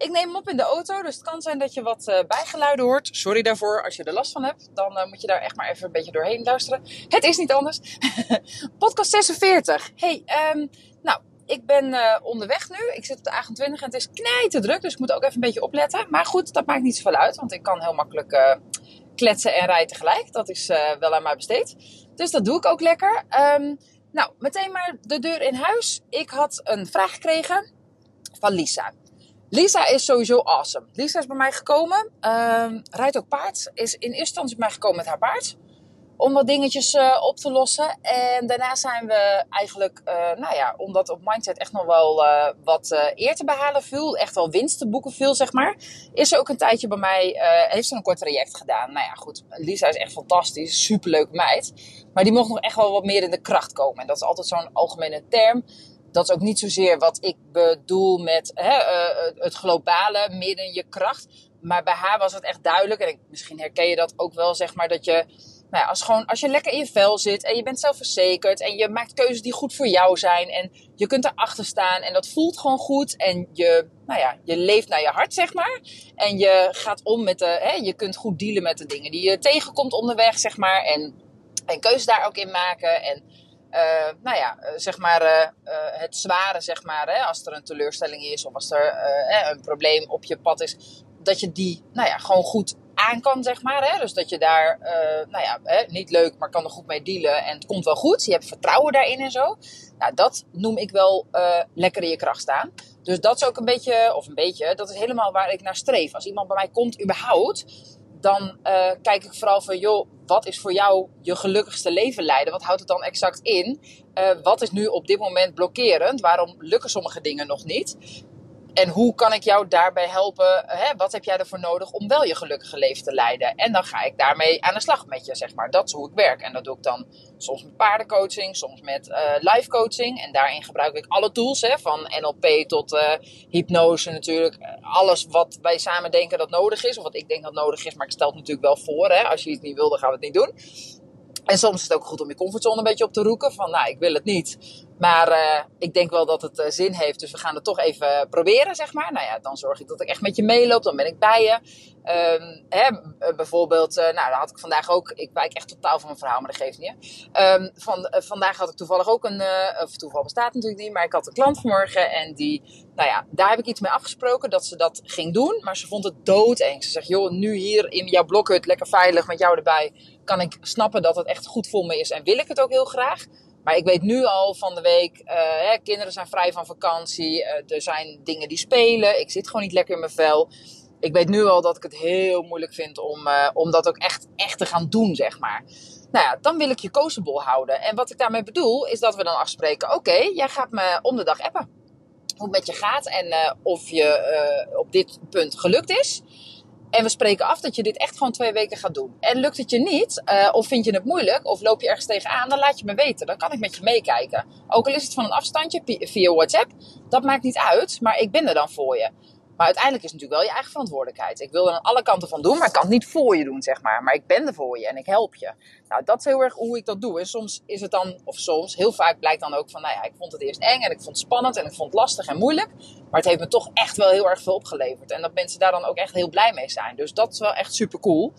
Ik neem hem op in de auto, dus het kan zijn dat je wat uh, bijgeluiden hoort. Sorry daarvoor, als je er last van hebt, dan uh, moet je daar echt maar even een beetje doorheen luisteren. Het is niet anders. Podcast 46. Hey, um, nou, ik ben uh, onderweg nu. Ik zit op de A28 en het is knijten druk, dus ik moet ook even een beetje opletten. Maar goed, dat maakt niet zoveel uit, want ik kan heel makkelijk kletsen en rijden tegelijk. Dat is wel aan mij besteed. Dus dat doe ik ook lekker. Um, nou, meteen maar de deur in huis. Ik had een vraag gekregen van Lisa. Lisa is sowieso awesome. Lisa is bij mij gekomen, uh, rijdt ook paard. Is in eerste instantie bij mij gekomen met haar paard. Om wat dingetjes uh, op te lossen. En daarna zijn we eigenlijk, uh, nou ja, omdat op Mindset echt nog wel uh, wat eer te behalen viel. Echt wel winst te boeken viel, zeg maar. Is ze ook een tijdje bij mij, heeft ze een kort traject gedaan. Nou ja, goed. Lisa is echt fantastisch. Superleuke meid. Maar die mocht nog echt wel wat meer in de kracht komen. En dat is altijd zo'n algemene term dat is ook niet zozeer wat ik bedoel met hè, uh, het globale midden je kracht. Maar bij haar was het echt duidelijk. En misschien herken je dat ook wel, zeg maar, dat je. Nou ja, als, gewoon, als je lekker in je vel zit en je bent zelfverzekerd en je maakt keuzes die goed voor jou zijn en je kunt erachter staan en dat voelt gewoon goed en je, nou ja, je leeft naar je hart, zeg maar. En je gaat om met de, hè, je kunt goed dealen met de dingen die je tegenkomt onderweg, zeg maar. En, en keuzes daar ook in maken en nou ja, eh, zeg maar, uh, het zware, zeg maar, hè, als er een teleurstelling is of als er een probleem op je pad is, dat je die, nou ja, gewoon goed aan kan, zeg maar. Hè? Dus dat je daar, nou ja, hè, niet leuk, maar kan er goed mee dealen en het komt wel goed. Je hebt vertrouwen daarin en zo. Nou, dat noem ik wel lekker in je kracht staan. Dus dat is ook een beetje, of een beetje, dat is helemaal waar ik naar streef. Als iemand bij mij komt, überhaupt, dan uh, kijk ik vooral van, joh, wat is voor jou je gelukkigste leven leiden? Wat houdt het dan exact in? Uh, wat is nu op dit moment blokkerend? Waarom lukken sommige dingen nog niet? En hoe kan ik jou daarbij helpen? Hè? Wat heb jij ervoor nodig om wel je gelukkige leven te leiden? En dan ga ik daarmee aan de slag met je, zeg maar. Dat is hoe ik werk. En dat doe ik dan soms met paardencoaching, soms met uh, coaching. En daarin gebruik ik alle tools, hè? van NLP tot uh, hypnose natuurlijk. Alles wat wij samen denken dat nodig is, of wat ik denk dat nodig is. Maar ik stel het natuurlijk wel voor. Hè? Als je het niet wil, dan gaan we het niet doen. En soms is het ook goed om je comfortzone een beetje op te roeken. Van, nou, ik wil het niet. Maar uh, ik denk wel dat het uh, zin heeft. Dus we gaan het toch even proberen, zeg maar. Nou ja, dan zorg ik dat ik echt met je meeloop. Dan ben ik bij je. Um, hè, bijvoorbeeld, uh, nou, dat had ik vandaag ook. Ik wijk echt totaal van mijn verhaal, maar dat geeft niet. Um, van, vandaag had ik toevallig ook een. of toeval bestaat natuurlijk niet. Maar ik had een klant vanmorgen. En die. Nou ja, daar heb ik iets mee afgesproken dat ze dat ging doen. Maar ze vond het doodeng. Ze zegt, joh, nu hier in jouw blokhut, lekker veilig met jou erbij. Kan ik snappen dat het echt goed voor me is. En wil ik het ook heel graag. Maar ik weet nu al van de week, uh, hè, kinderen zijn vrij van vakantie. Uh, er zijn dingen die spelen. Ik zit gewoon niet lekker in mijn vel. Ik weet nu al dat ik het heel moeilijk vind om, uh, om dat ook echt, echt te gaan doen, zeg maar. Nou ja, dan wil ik je coachable houden. En wat ik daarmee bedoel, is dat we dan afspreken: oké, jij gaat me om de dag appen. Hoe het met je gaat en of je op dit punt gelukt is. En we spreken af dat je dit echt gewoon twee weken gaat doen. En lukt het je niet, uh, of vind je het moeilijk, of loop je ergens tegenaan, dan laat je me weten. Dan kan ik met je meekijken. Ook al is het van een afstandje via WhatsApp, dat maakt niet uit, maar ik ben er dan voor je. Maar uiteindelijk is het natuurlijk wel je eigen verantwoordelijkheid. Ik wil er aan alle kanten van doen, maar ik kan het niet voor je doen, zeg maar. Maar ik ben er voor je en ik help je. Nou, dat is heel erg hoe ik dat doe. En soms is het dan, of soms, heel vaak blijkt dan ook van, nou ja, ik vond het eerst eng en ik vond het spannend en ik vond het lastig en moeilijk. Maar het heeft me toch echt wel heel erg veel opgeleverd. En dat mensen daar dan ook echt heel blij mee zijn. Dus dat is wel echt super cool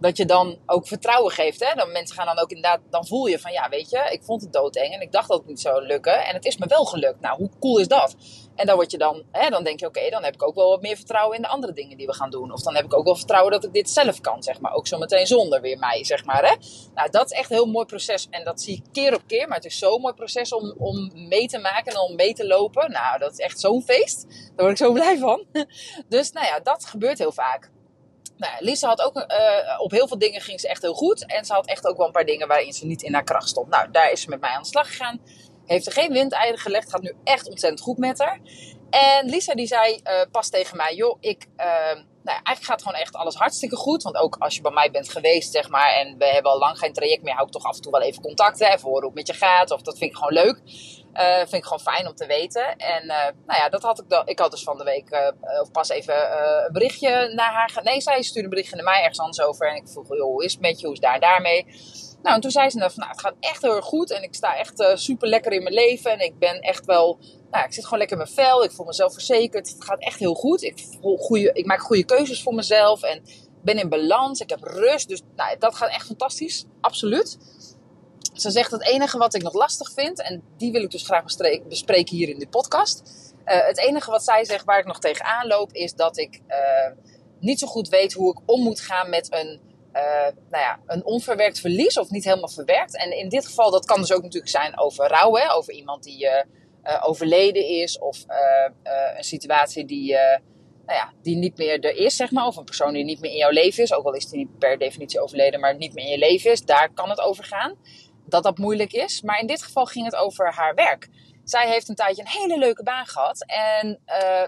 dat je dan ook vertrouwen geeft. Hè? Dan mensen gaan dan ook inderdaad, dan voel je van ja, weet je, ik vond het doodeng en ik dacht dat het niet zou lukken en het is me wel gelukt. Nou, hoe cool is dat? En dan word je dan, hè, dan denk je oké, dan heb ik ook wel wat meer vertrouwen in de andere dingen die we gaan doen. Of dan heb ik ook wel vertrouwen dat ik dit zelf kan, zeg maar. Ook zo meteen zonder weer mij, zeg maar. Hè? Nou, dat is echt een heel mooi proces en dat zie ik keer op keer. Maar het is zo'n mooi proces om, om mee te maken en om mee te lopen. Nou, dat is echt zo'n feest. Daar word ik zo blij van. Dus nou ja, dat gebeurt heel vaak nou, Lisa had ook, uh, op heel veel dingen ging ze echt heel goed. En ze had echt ook wel een paar dingen waarin ze niet in haar kracht stond. Nou, daar is ze met mij aan de slag gegaan. Heeft er geen windeieren gelegd. Gaat nu echt ontzettend goed met haar. En Lisa die zei uh, pas tegen mij, joh, ik, uh, nou eigenlijk gaat gewoon echt alles hartstikke goed. Want ook als je bij mij bent geweest, zeg maar, en we hebben al lang geen traject meer, hou ik toch af en toe wel even contact, hè, even hoe het met je gaat. Of dat vind ik gewoon leuk. Uh, vind ik gewoon fijn om te weten. En nou ja, dat had ik. Ik had dus van de week of pas even een berichtje naar haar. Nee, zij stuurde een berichtje naar mij ergens anders over. En ik vroeg, joh, hoe is het met je? Hoe is daar daarmee? Nou, en toen zei ze van, nou, het gaat echt heel erg goed. En ik sta echt super lekker in mijn leven. En ik ben echt wel nou, ik zit gewoon lekker in mijn vel. Ik voel mezelf verzekerd. Het gaat echt heel goed. Ik, ik maak goede keuzes voor mezelf. En ben in balans. Ik heb rust. Dus nou, dat gaat echt fantastisch. Absoluut. Ze zegt het enige wat ik nog lastig vind. En die wil ik dus graag bespreken hier in de podcast. Uh, het enige wat zij zegt waar ik nog tegenaan loop. Is dat ik uh, niet zo goed weet hoe ik om moet gaan met een... Uh, nou ja, een onverwerkt verlies of niet helemaal verwerkt. En in dit geval, dat kan dus ook natuurlijk zijn over rouw. Hè? Over iemand die uh, overleden is of een situatie die, nou ja, die niet meer er is, zeg maar. Of een persoon die niet meer in jouw leven is, ook al is die niet per definitie overleden, maar niet meer in je leven is. Daar kan het over gaan. Dat dat moeilijk is. Maar in dit geval ging het over haar werk. Zij heeft een tijdje een hele leuke baan gehad. En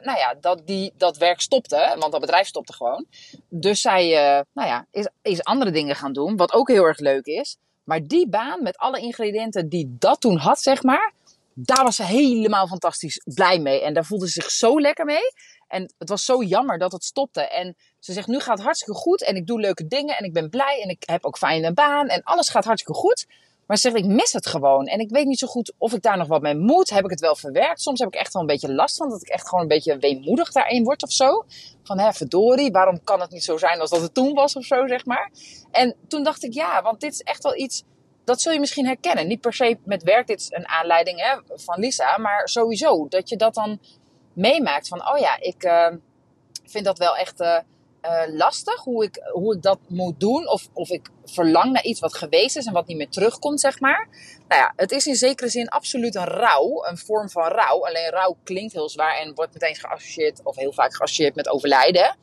nou ja, dat, die, dat werk stopte, want dat bedrijf stopte gewoon. Dus zij nou ja, is, is andere dingen gaan doen, wat ook heel erg leuk is. Maar die baan met alle ingrediënten die dat toen had, zeg maar, daar was ze helemaal fantastisch blij mee. En daar voelde ze zich zo lekker mee. En het was zo jammer dat het stopte. En ze zegt, nu gaat het hartstikke goed. En ik doe leuke dingen. En ik ben blij. En ik heb ook fijne baan. En alles gaat hartstikke goed. Maar ze zegt, ik mis het gewoon. En ik weet niet zo goed of ik daar nog wat mee moet. Heb ik het wel verwerkt? Soms heb ik echt wel een beetje last van. Dat ik echt gewoon een beetje weemoedig daarin word of zo. Van, hè, verdorie, waarom kan het niet zo zijn als dat het toen was of zo, zeg maar. En toen dacht ik, ja, want dit is echt wel iets dat zul je misschien herkennen. Niet per se met werk, dit is een aanleiding hè, van Lisa, maar sowieso dat je dat dan meemaakt van, oh ja, ik uh, vind dat wel echt uh, uh, lastig hoe ik, hoe dat moet doen. Of, of ik verlang naar iets wat geweest is en wat niet meer terugkomt, zeg maar. Nou ja, het is in zekere zin absoluut een rouw, een vorm van rouw. Alleen rouw klinkt heel zwaar en wordt meteen geassocieerd, of heel vaak geassocieerd met overlijden.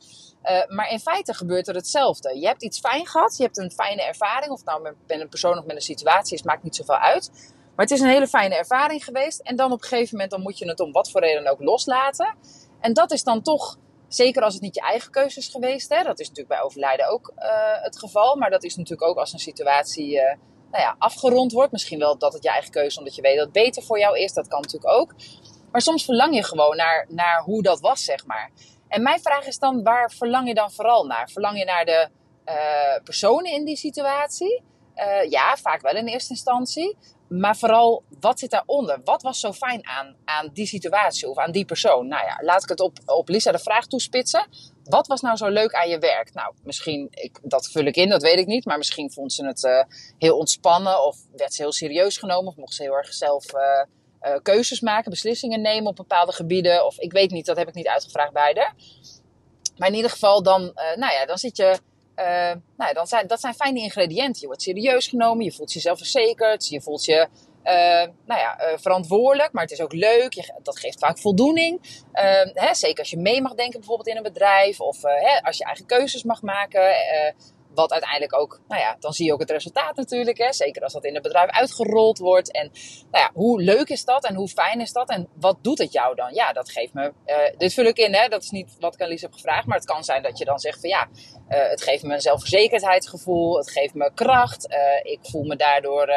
Uh, maar in feite gebeurt er hetzelfde. Je hebt iets fijn gehad, je hebt een fijne ervaring. Of nou met een persoon of met een situatie is, maakt niet zoveel uit. Maar het is een hele fijne ervaring geweest. En dan op een gegeven moment dan moet je het om wat voor reden ook loslaten. En dat is dan toch, zeker als het niet je eigen keuze is geweest. Hè, dat is natuurlijk bij overlijden ook uh, het geval. Maar dat is natuurlijk ook als een situatie uh, nou ja, afgerond wordt. Misschien wel dat het je eigen keuze omdat je weet dat het beter voor jou is. Dat kan natuurlijk ook. Maar soms verlang je gewoon naar, naar hoe dat was, zeg maar. En mijn vraag is dan, waar verlang je dan vooral naar? Verlang je naar de uh, personen in die situatie? Ja, vaak wel in eerste instantie. Maar vooral, wat zit daaronder? Wat was zo fijn aan, aan die situatie of aan die persoon? Nou ja, laat ik het op, op Lisa de vraag toespitsen. Wat was nou zo leuk aan je werk? Nou, misschien, ik, dat vul ik in, dat weet ik niet. Maar misschien vond ze het uh, heel ontspannen of werd ze heel serieus genomen. Of mocht ze heel erg zelf uh, keuzes maken, beslissingen nemen op bepaalde gebieden. Of ik weet niet, dat heb ik niet uitgevraagd bij haar. Maar in ieder geval, dan, nou ja, dan zit je. Uh, nou dan zijn, dat zijn fijne ingrediënten. Je wordt serieus genomen, je voelt jezelf verzekerd, je voelt je nou ja, verantwoordelijk, maar het is ook leuk. Je, dat geeft vaak voldoening. Hè, zeker als je mee mag denken, bijvoorbeeld in een bedrijf, of hè, als je eigen keuzes mag maken. Wat uiteindelijk ook, nou ja, dan zie je ook het resultaat natuurlijk. Hè? Zeker als dat in het bedrijf uitgerold wordt. En nou ja, hoe leuk is dat en hoe fijn is dat en wat doet het jou dan? Ja, dat geeft me, uh, dit vul ik in, hè? dat is niet wat ik aan Lies heb gevraagd. Maar het kan zijn dat je dan zegt van ja, uh, het geeft me een zelfverzekerdheidsgevoel. Het geeft me kracht. Uh, ik voel me daardoor...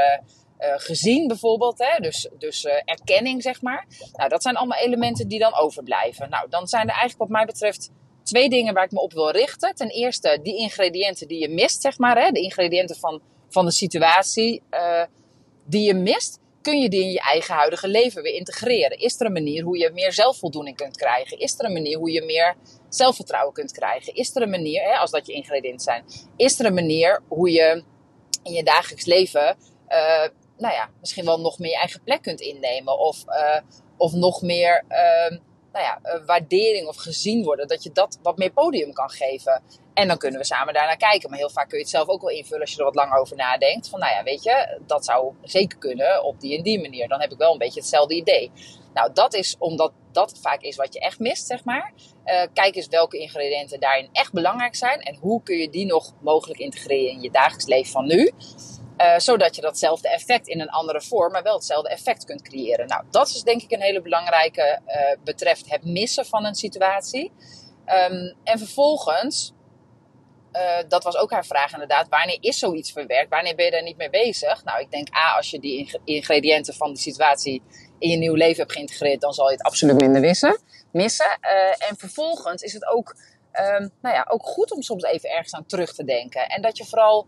Gezien bijvoorbeeld. Hè? Dus, dus erkenning, zeg maar. Nou, dat zijn allemaal elementen die dan overblijven. Nou, dan zijn er eigenlijk wat mij betreft twee dingen waar ik me op wil richten. Ten eerste die ingrediënten die je mist, zeg maar. Hè? De ingrediënten van, van de situatie uh, die je mist. Kun je die in je eigen huidige leven weer integreren? Is er een manier hoe je meer zelfvoldoening kunt krijgen? Is er een manier hoe je meer zelfvertrouwen kunt krijgen? Is er een manier, hè, als dat je ingrediënten zijn, is er een manier hoe je in je dagelijks leven, uh, nou ja, misschien wel nog meer je eigen plek kunt innemen? Of, uh, of nog meer, uh, nou ja, uh, waardering of gezien worden. Dat je dat wat meer podium kan geven. En dan kunnen we samen daarnaar kijken. Maar heel vaak kun je het zelf ook wel invullen als je er wat langer over nadenkt. Van nou ja, weet je, dat zou zeker kunnen op die en die manier. Dan heb ik wel een beetje hetzelfde idee. Nou, dat is omdat dat vaak is wat je echt mist, zeg maar. Uh, kijk eens welke ingrediënten daarin echt belangrijk zijn. En hoe kun je die nog mogelijk integreren in je dagelijks leven van nu. Uh, zodat je datzelfde effect in een andere vorm, maar wel hetzelfde effect kunt creëren. Nou, dat is denk ik een hele belangrijke uh, betreft het missen van een situatie. Um, en vervolgens, uh, dat was ook haar vraag inderdaad, wanneer is zoiets verwerkt? Wanneer ben je daar niet mee bezig? Nou, ik denk A, als je die ingrediënten van die situatie in je nieuw leven hebt geïntegreerd, dan zal je het absoluut minder missen. missen. en vervolgens is het ook, um, nou ja, ook goed om soms even ergens aan terug te denken. En dat je vooral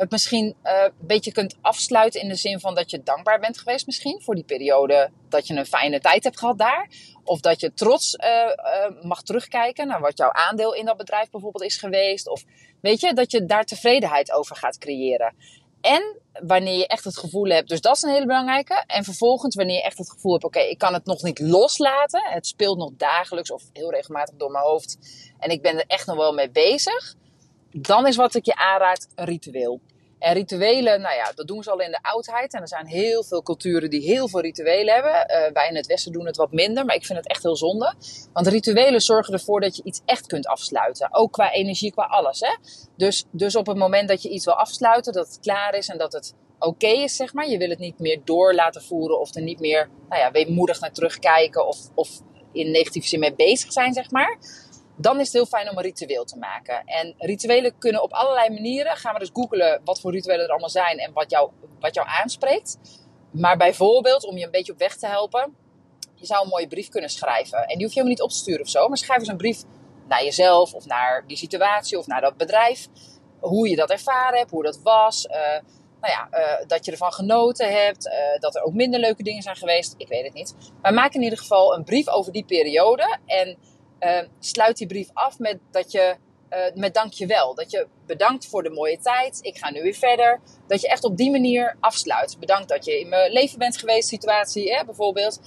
het misschien uh, een beetje kunt afsluiten in de zin van dat je dankbaar bent geweest misschien voor die periode dat je een fijne tijd hebt gehad daar. Of dat je trots uh, uh, mag terugkijken naar wat jouw aandeel in dat bedrijf bijvoorbeeld is geweest. Of weet je, dat je daar tevredenheid over gaat creëren. En wanneer je echt het gevoel hebt, dus dat is een hele belangrijke. En vervolgens wanneer je echt het gevoel hebt, oké, ik kan het nog niet loslaten. Het speelt nog dagelijks of heel regelmatig door mijn hoofd. En ik ben er echt nog wel mee bezig dan is wat ik je aanraad een ritueel. En rituelen, nou ja, dat doen ze al in de oudheid. En er zijn heel veel culturen die heel veel rituelen hebben. Uh, wij in het Westen doen het wat minder, maar ik vind het echt heel zonde. Want rituelen zorgen ervoor dat je iets echt kunt afsluiten. Ook qua energie, qua alles. Hè? Dus, dus op het moment dat je iets wil afsluiten, dat het klaar is en dat het oké is, zeg maar. Je wil het niet meer door laten voeren of er niet meer, nou ja, weemoedig naar terugkijken of, of in negatieve zin mee bezig zijn, zeg maar dan is het heel fijn om een ritueel te maken. En rituelen kunnen op allerlei manieren. Gaan we dus googlen wat voor rituelen er allemaal zijn en wat jou, wat jou aanspreekt. Maar bijvoorbeeld, om je een beetje op weg te helpen, je zou een mooie brief kunnen schrijven. En die hoef je helemaal niet op te sturen of zo. Maar schrijf eens een brief naar jezelf of naar die situatie of naar dat bedrijf. Hoe je dat ervaren hebt, hoe dat was. Uh, nou ja, uh, dat je ervan genoten hebt. Uh, dat er ook minder leuke dingen zijn geweest. Ik weet het niet. Maar maak in ieder geval een brief over die periode. En uh, sluit die brief af met dat je uh, met dankjewel. Dat je bedankt voor de mooie tijd. Ik ga nu weer verder. Dat je echt op die manier afsluit. Bedankt dat je in mijn leven bent geweest, situatie hè, bijvoorbeeld.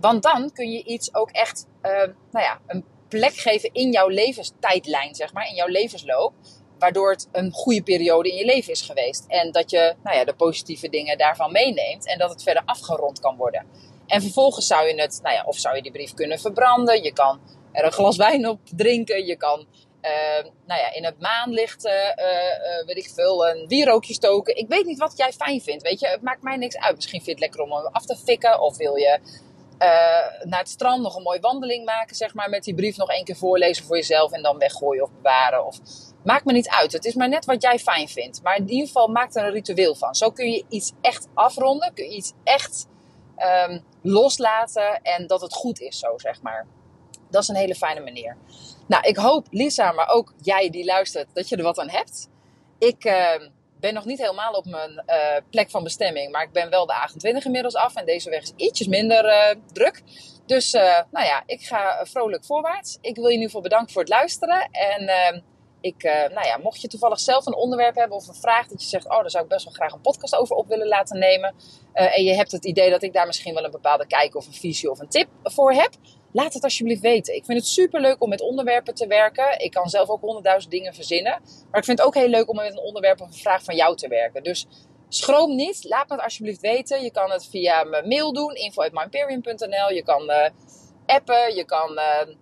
Want dan kun je iets ook echt, uh, nou ja, een plek geven in jouw levenstijdlijn, zeg maar, in jouw levensloop. Waardoor het een goede periode in je leven is geweest. En dat je nou ja, de positieve dingen daarvan meeneemt. En dat het verder afgerond kan worden. En vervolgens zou je het, nou ja, of zou je die brief kunnen verbranden. Je kan er een glas wijn op drinken. Je kan uh, nou ja, in het maanlicht, uh, weet ik veel, een wierookje stoken. Ik weet niet wat jij fijn vindt, weet je. Het maakt mij niks uit. Misschien vind je het lekker om hem af te fikken. Of wil je naar het strand nog een mooie wandeling maken, zeg maar. Met die brief nog één keer voorlezen voor jezelf en dan weggooien of bewaren. Of, maakt me niet uit. Het is maar net wat jij fijn vindt. Maar in ieder geval, maak er een ritueel van. Zo kun je iets echt afronden. Kun je iets echt um, loslaten en dat het goed is zo, zeg maar. Dat is een hele fijne manier. Nou, ik hoop, Lisa, maar ook jij die luistert, dat je er wat aan hebt. Ik uh, ben nog niet helemaal op mijn uh, plek van bestemming, maar ik ben wel de A28 inmiddels af. En deze weg is ietsjes minder uh, druk. Dus, nou ja, ik ga vrolijk voorwaarts. Ik wil je ieder geval bedanken voor het luisteren. En ehm, ik, nou ja, mocht je toevallig zelf een onderwerp hebben of een vraag dat je zegt, oh, daar zou ik best wel graag een podcast over op willen laten nemen. en je hebt het idee dat ik daar misschien wel een bepaalde kijk of een visie of een tip voor heb Laat het alsjeblieft weten. Ik vind het super leuk om met onderwerpen te werken. Ik kan zelf ook honderdduizend dingen verzinnen. Maar ik vind het ook heel leuk om met een onderwerp of een vraag van jou te werken. Dus schroom niet. Laat me het alsjeblieft weten. Je kan het via mijn mail doen. info.myperium.nl Je kan uh, appen. Je kan... Uh,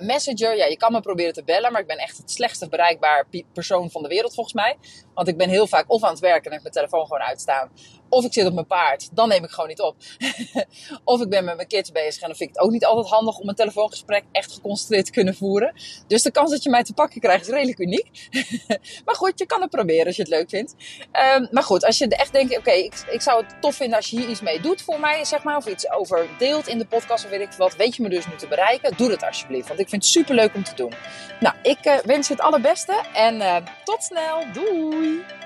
Messenger, ja, je kan me proberen te bellen, maar ik ben echt het slechtste bereikbaar persoon van de wereld volgens mij. Want ik ben heel vaak of aan het werken en heb mijn telefoon gewoon uitstaan. Of ik zit op mijn paard, dan neem ik gewoon niet op. of ik ben met mijn kids bezig en dan vind ik het ook niet altijd handig om een telefoongesprek echt geconcentreerd te kunnen voeren. Dus de kans dat je mij te pakken krijgt is redelijk uniek. maar goed, je kan het proberen als je het leuk vindt. Um, maar goed, als je echt denkt, oké, ik, ik zou het tof vinden als je hier iets mee doet voor mij, zeg maar. Of iets over deelt in de podcast of weet ik wat. Weet je me dus nu te bereiken? Doe dat alsjeblieft, want ik vind het super leuk om te doen. Nou, ik uh, wens je het allerbeste en uh, tot snel. Doei!